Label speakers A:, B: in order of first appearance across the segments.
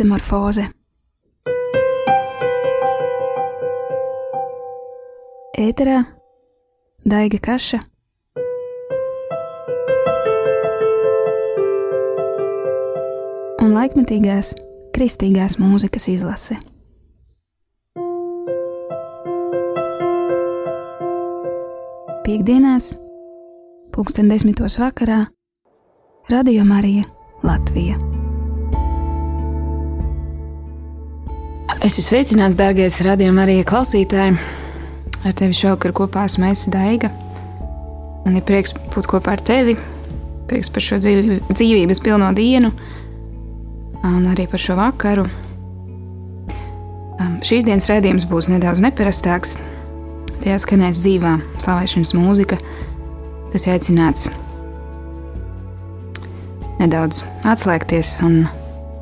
A: Metamorfoze Ēterā Daiga Kaša un laikmetīgās kristīgās mūzikas izlase. Piektdienās, pulksten desmitos vakarā, Radio Marija Latvija. Es esmu sveicināts, dārgais radio Marija klausītāji. Ar tevi šovakar kopā esmu es Daiga. Man ir prieks būt kopā ar tevi, prieks par šo dzīvi, dzīvības pilno dienu un arī par šo vakaru. Šīs dienas raidījums būs nedaudz neparastāks. Tajā skanēs dzīvā slavēšanas mūzika. Tas ir aicināts nedaudz atslēgties un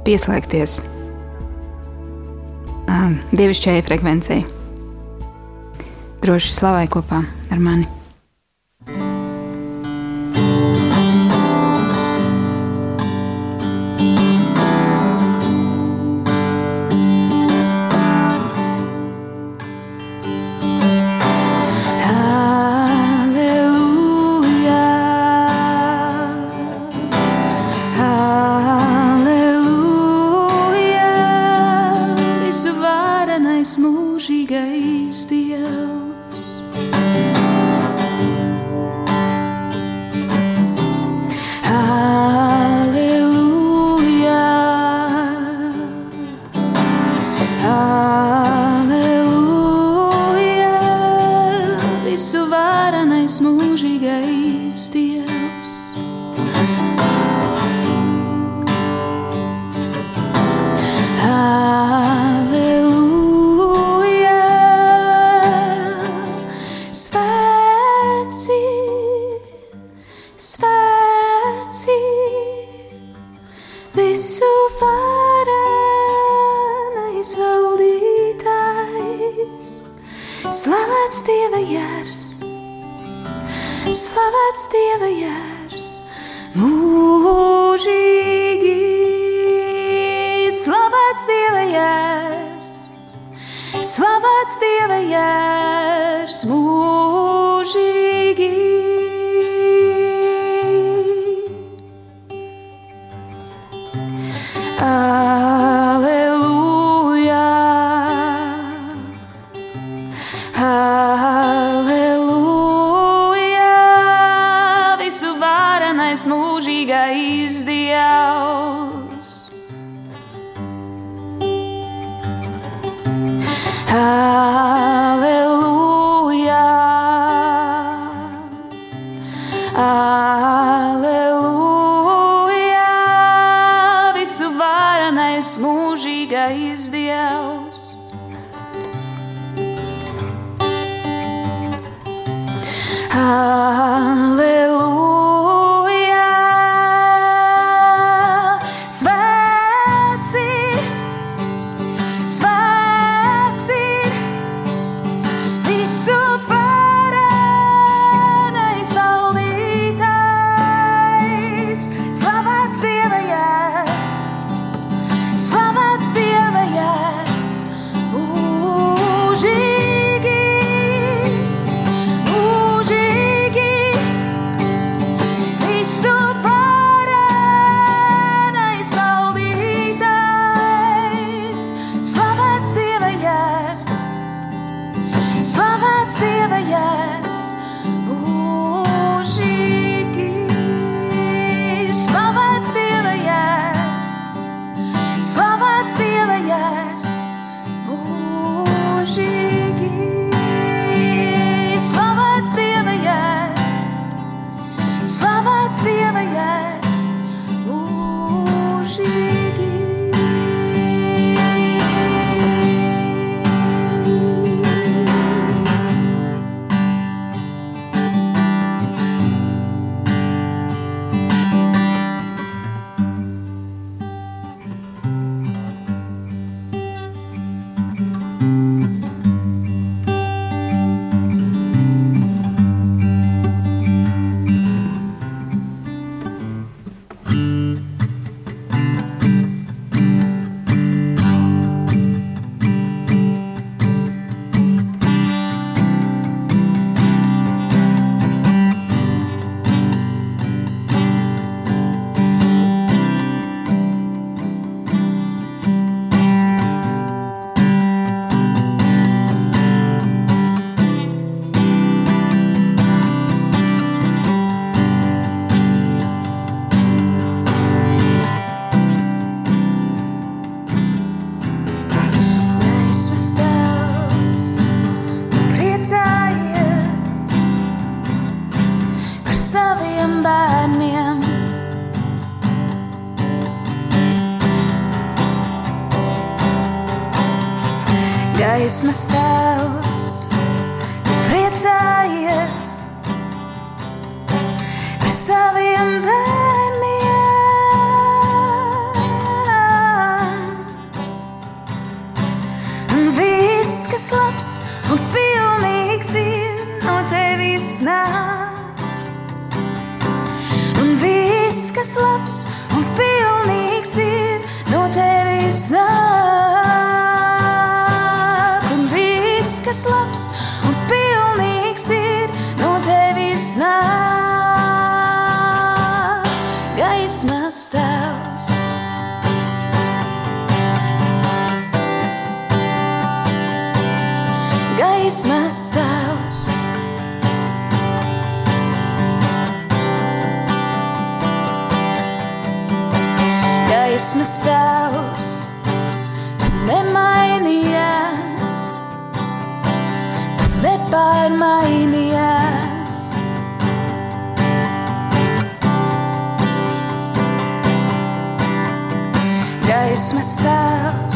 A: pieslēgties dievišķajai frekvencei. Droši slavai kopā ar mani! Slavēts Dieva jērs, slavēts Dieva jērs, mūžīgi. Slavēts Dieva jērs, slavēts Dieva jērs, mūžīgi. Nāk. Un viss, kas labs un pilnīgs ir no tevis nāk. Un viss, kas labs Gaismas tēvs, tu nemainījies, tu nepārmainījies. Gaismas tēvs,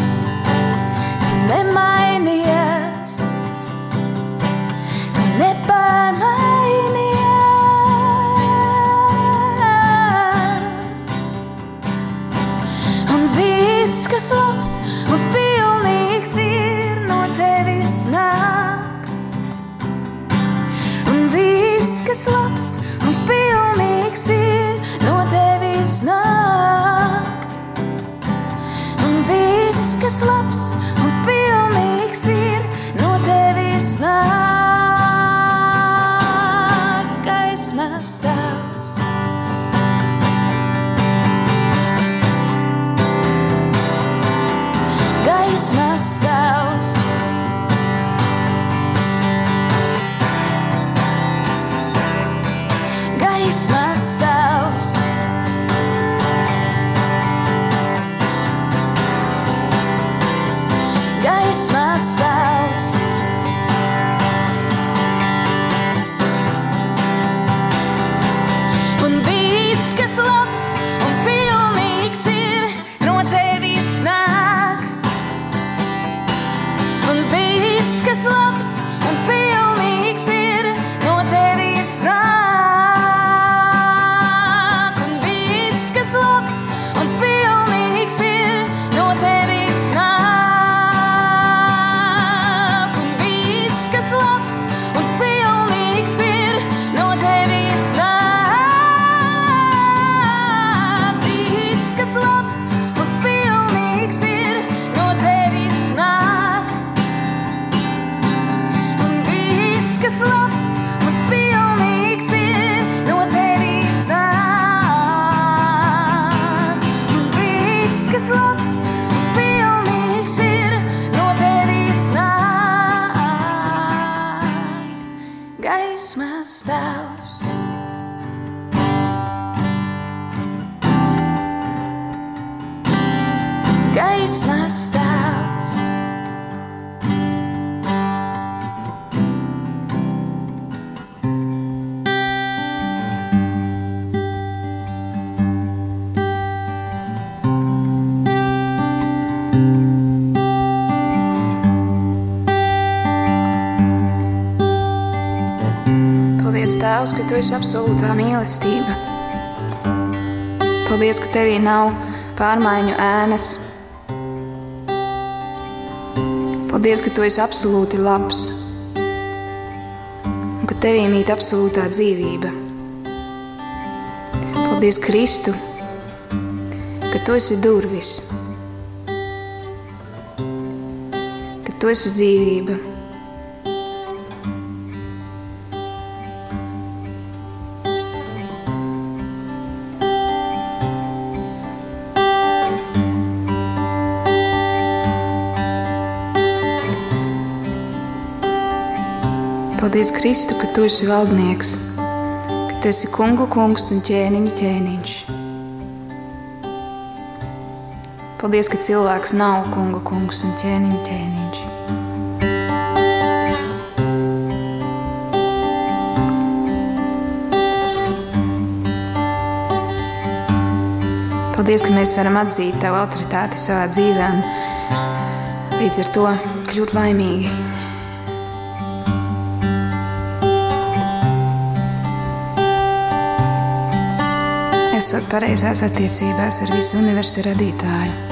A: slept Tu esi absolūtā mīlestība. Paldies, ka Tevī nav pārmaiņu ēnas. Paldies, ka Tu esi absolūti labs un ka Tevī mīt absolūtā dzīvība. Paldies, Kristu, ka Tu esi durvis, ka Tu esi dzīvība. Paldies, Kristu, ka tu esi valdnieks, ka tu esi kungu kungs un ķēniņa ķēniņš. Paldies, ka cilvēks nav kungu kungs un ķēniņa ķēniņš. Paldies, ka mēs varam atzīt Tavu autoritāti savā dzīvē un līdz ar to kļūt laimīgi. Esot pareizās attiecībās ar visu universu radītāju.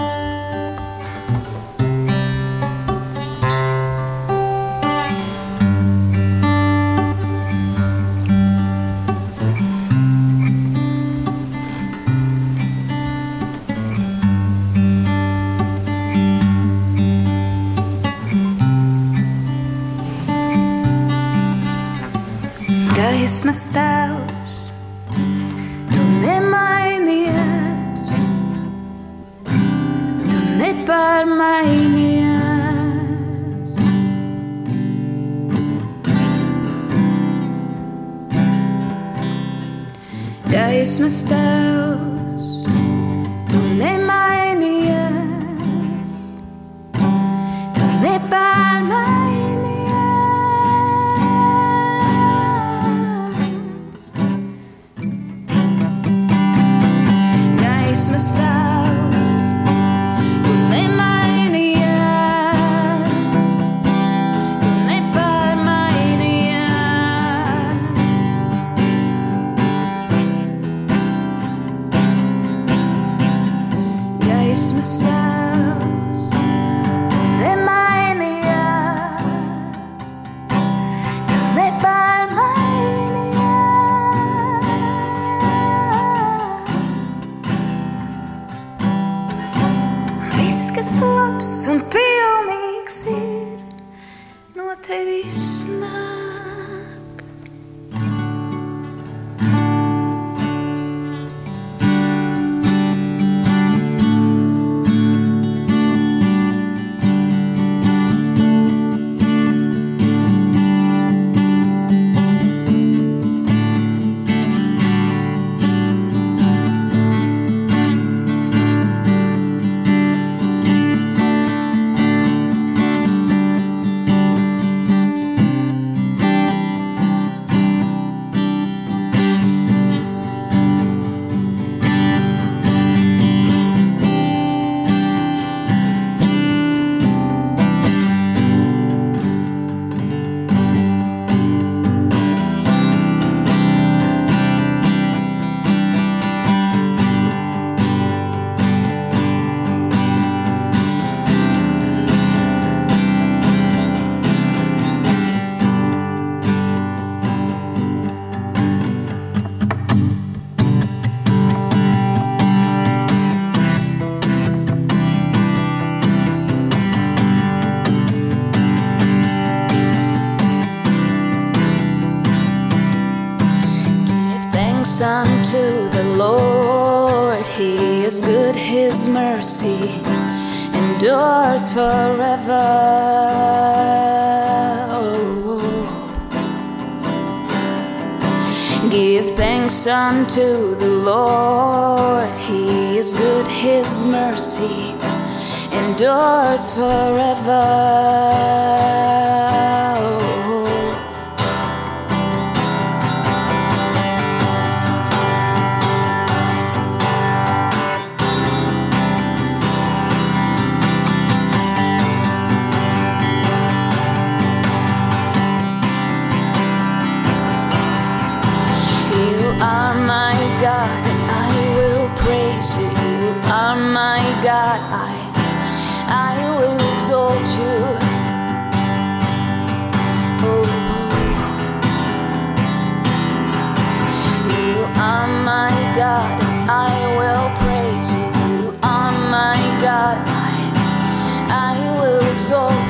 A: Endures forever. Give thanks unto the Lord, He is good, His mercy endures forever. Oh, you are my God, I will praise you. You are my God, I will exalt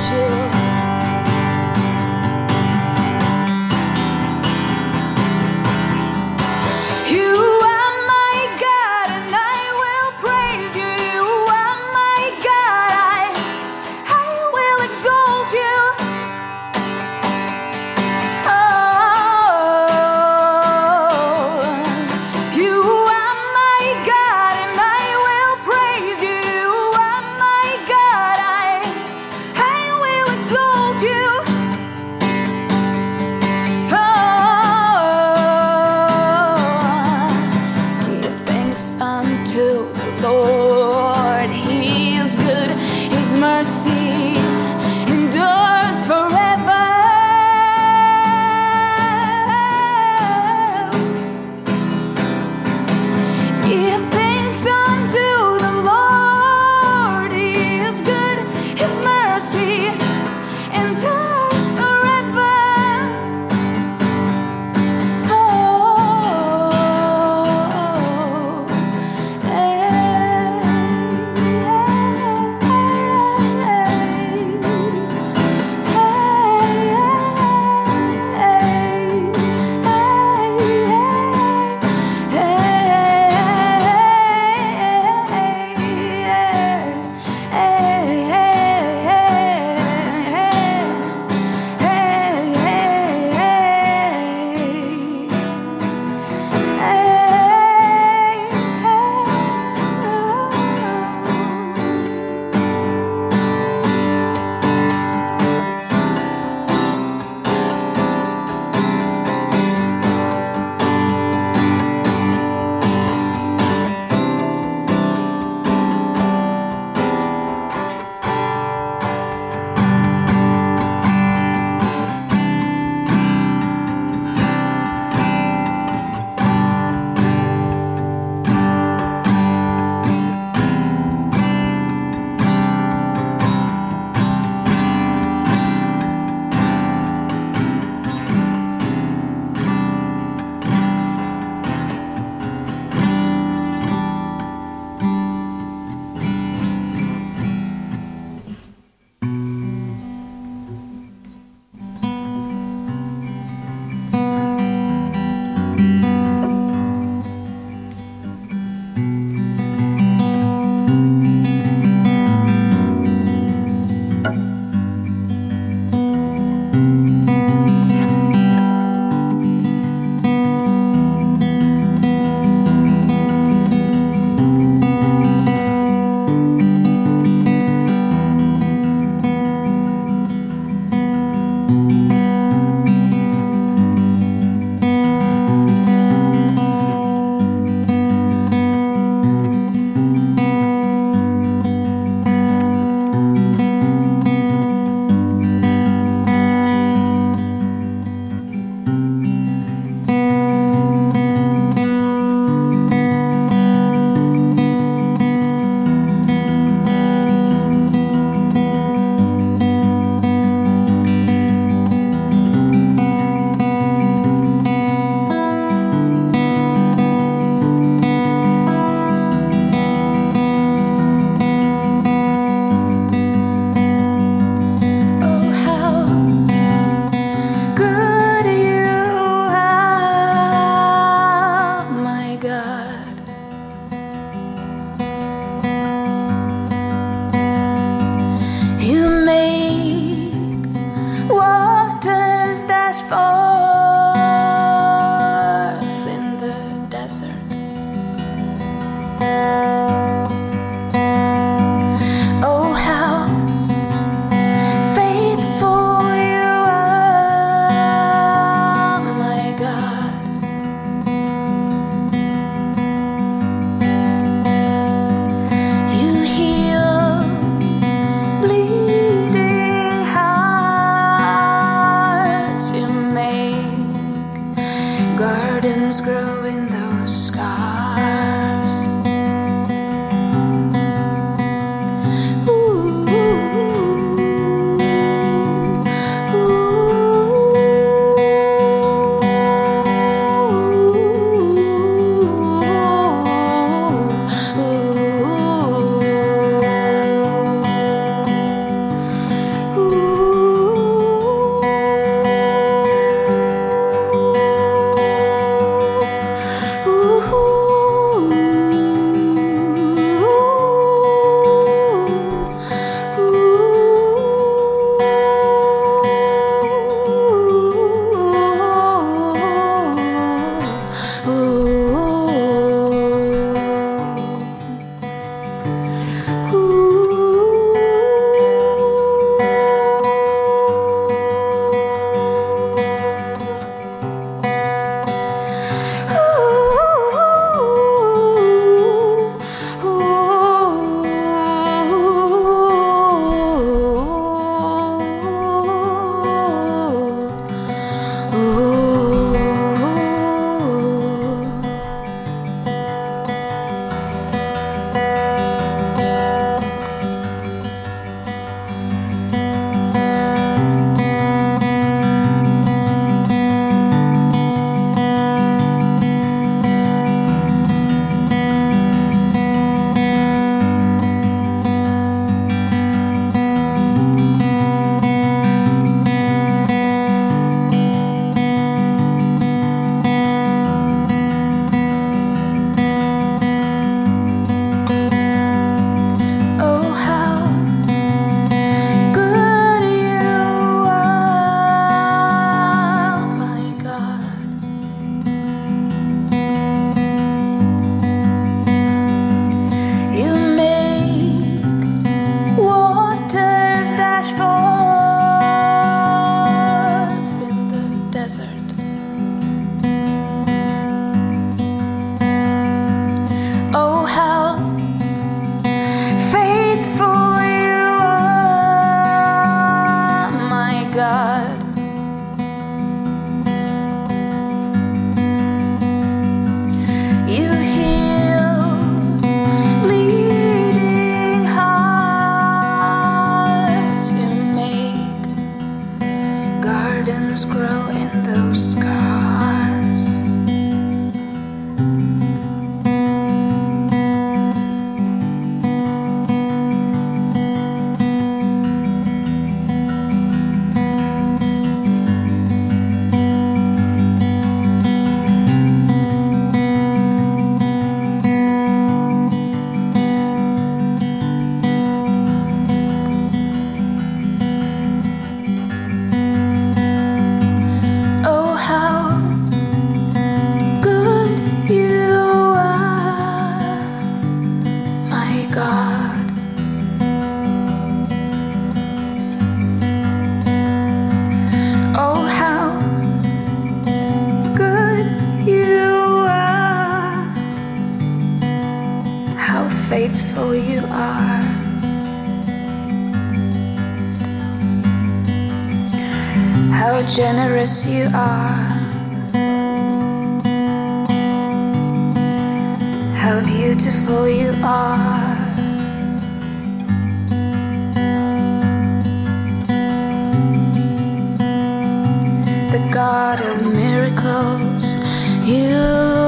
A: you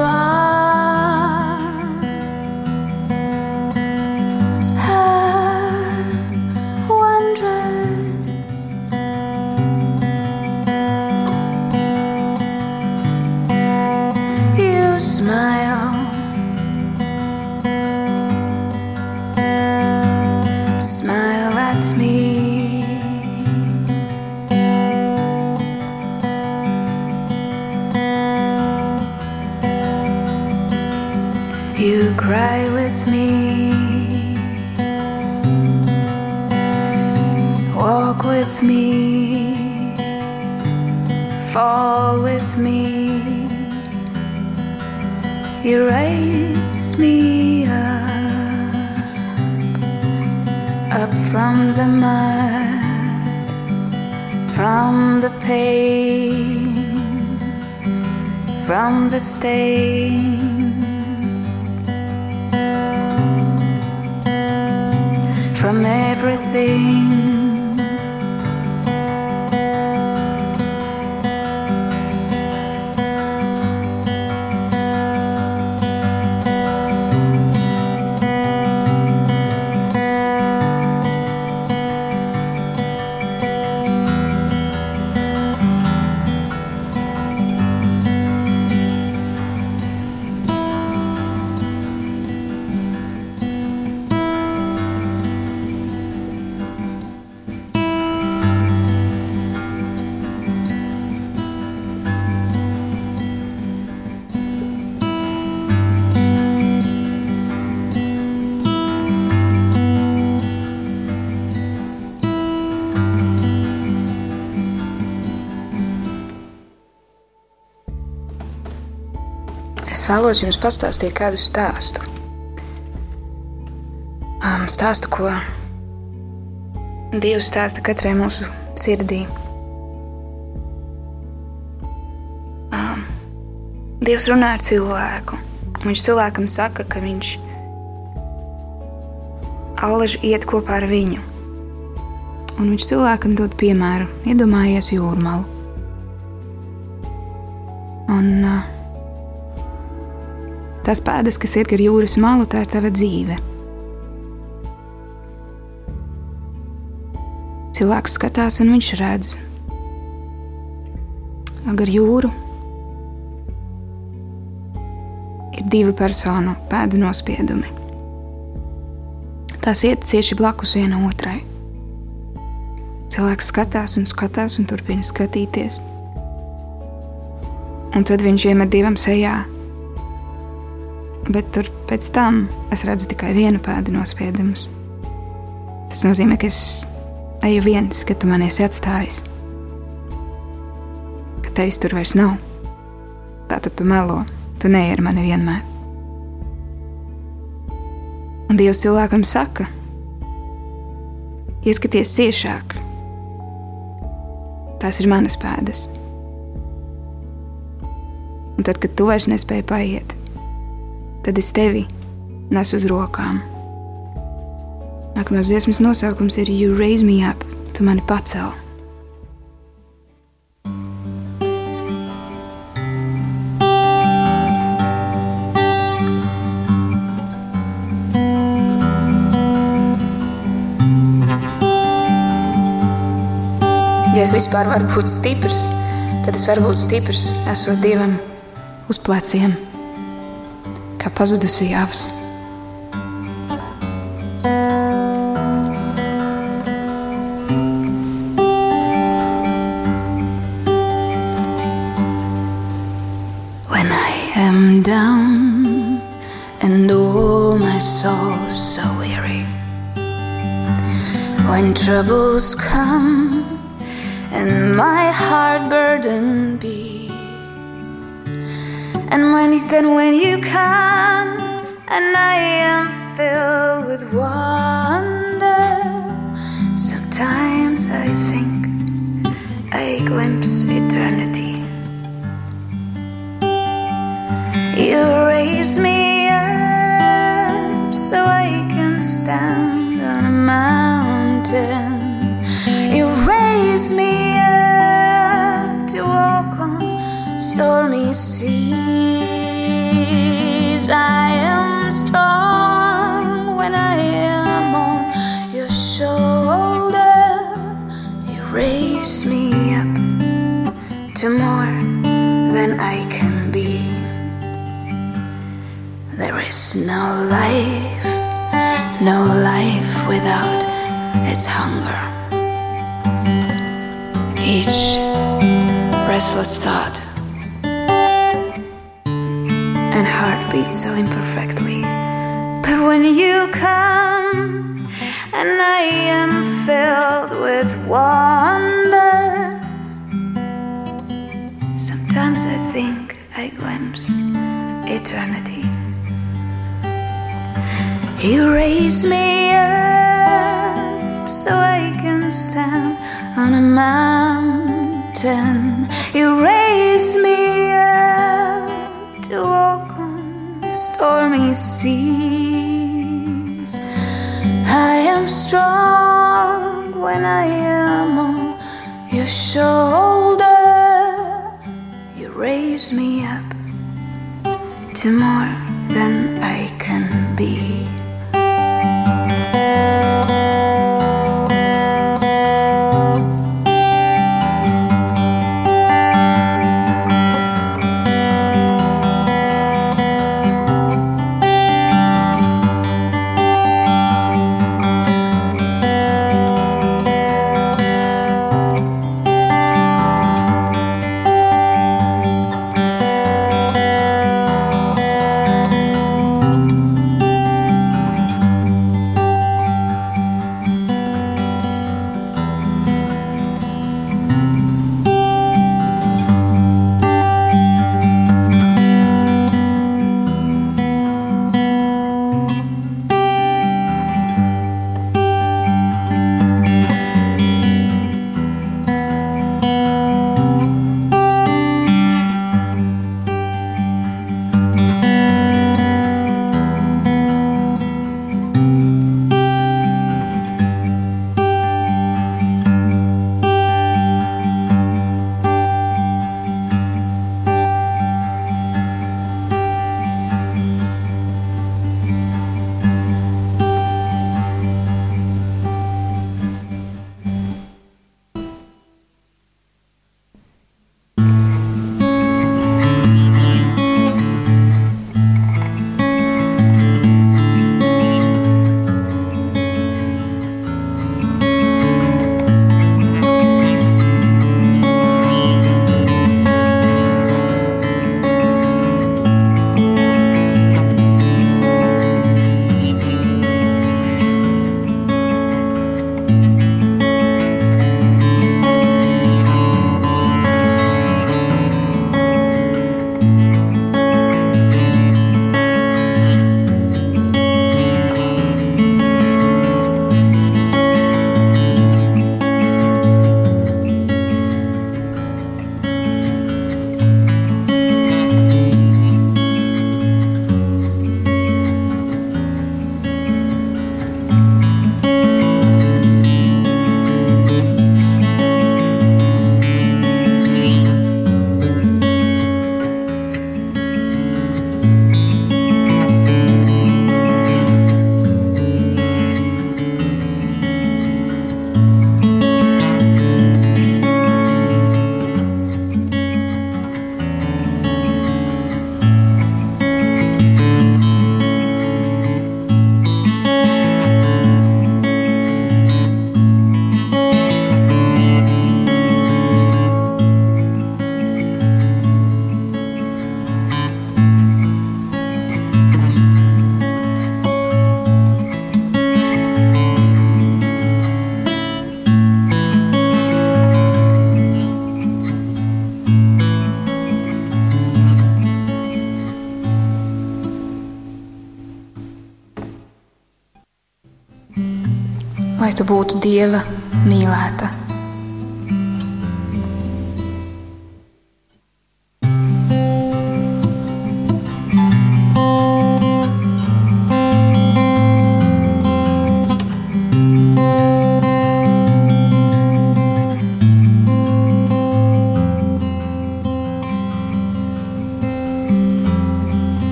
A: are. You raise me up, up from the mud, from the pain, from the stains, from everything. Vēlos jums pastāstīt kādu stāstu. Um, stāstu, ko Dievs stāsta katrai mūsu sirdī. Um, Dievs runā ar cilvēku. Viņš cilvēkam saka, ka viņš allaži iet kopā ar viņu. Un viņš cilvēkam dod piemēru, iedomājies jūrmālu. Un uh, Tās pēdas, kas iet gar jūras malu, tā ir tava dzīve. Cilvēks skatās, un viņš redz gar jūru. Ir divu personu pēdu nospiedumi. Tās iet cieši blakus viena otrai. Cilvēks skatās un skatās un turpina skatīties. Un tad viņš iemet divam sejā bet tur pēc tam es redzu tikai vienu pēdu nospiedumus. Tas nozīmē, ka es eju viens, ka tu man esi atstājis, ka tevis tur vairs nav. Tātad tu melo, tu neej ar mani vienmēr. Un Dievs cilvēkam saka, ieskaties ciešāk, tās ir manas pēdas. Un tad, kad tu vairs nespēji paiet, tad es tevi nesu uz rokām. Nākamās dziesmas nosaukums ir You Raise Me Up, tu mani pacēli. Ja es vispār varu būt stiprs, tad es varu būt stiprs, esot Dievam uz pleciem kā pazudusi jāvs. When I am down and all my soul so weary, when troubles come and my heart burden be. And when then when you come and I am filled with wonder. Sometimes I think I glimpse eternity. You raise me seas. I am strong when I am on your shoulder. You raise me up to more than I can be. There is no life, no life without its hunger. Each restless thought and heart beats so imperfectly. But when you come and I am filled with wonder, sometimes I think I glimpse eternity. You raise me up so I can stand on a mountain. You raise me up to stormy seas. I am strong when I am on your shoulder. You raise me up to more than I can be. Lai tu būtu Dieva mīlēta.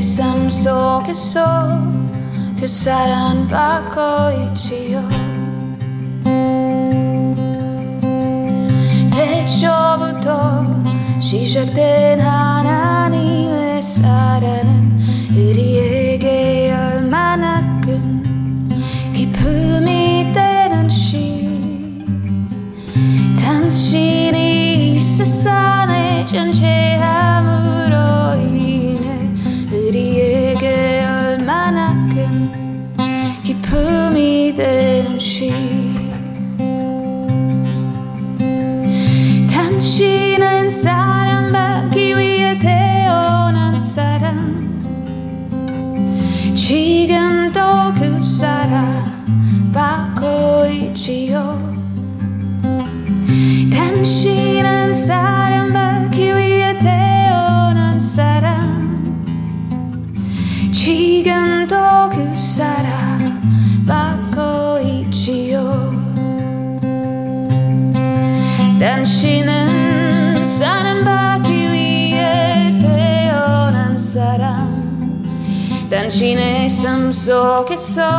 B: 삶 속에서 그 사랑받고 있지요. 대초부터 시작된 하나님의 사랑은 우리에게 얼마나 큰 기쁨이 되는 시 당신이 세상에 존재함 gigantò che sarà Paco Ichio Sam so che so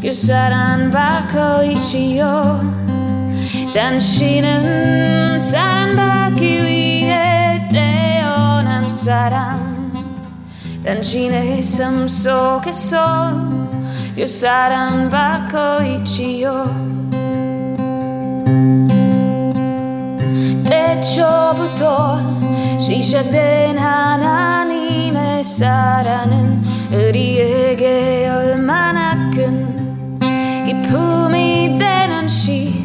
B: Che saran bako ichiyo Dan shinen saran baki uie Te onan saran. Dan shine sam so che so Che saran bako ichiyo Techo buto Shisha den hananim saranın 우리에게 얼마나 큰 기쁨이 되는지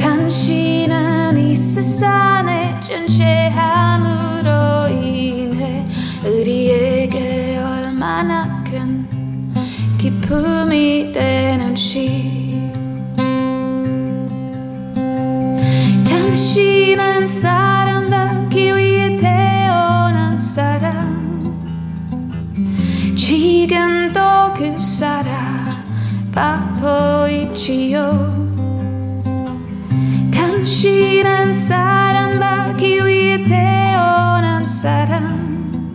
B: 당신은 이 세상에 존재함으로 인해 우리에게 얼마나 큰 기쁨이 되는지 당신은 사랑받기 위해 태어난 사람 지금도 그 사랑 받고 있지요. 당신은 사랑받기 위해 태어난 사람.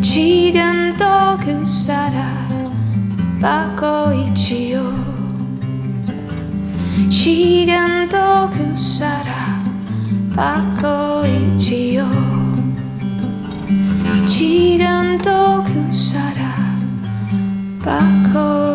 B: 지금도 그 사랑 받고 있지요. 지금도 그 사랑 받고 있지요. 지금도 그 shut up, buckle.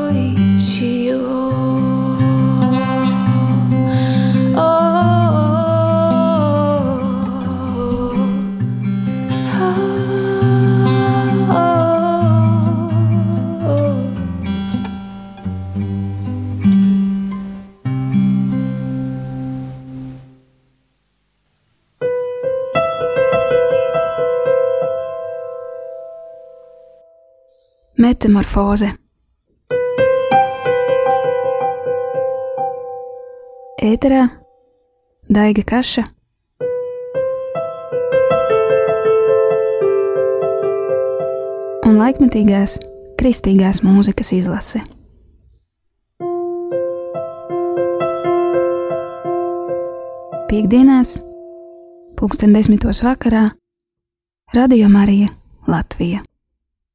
A: Metamorfoze Ēterā Daiga Kaša un laikmetīgās kristīgās mūzikas izlase. Piektdienās, pulksten desmitos vakarā, Radio Marija Latvija.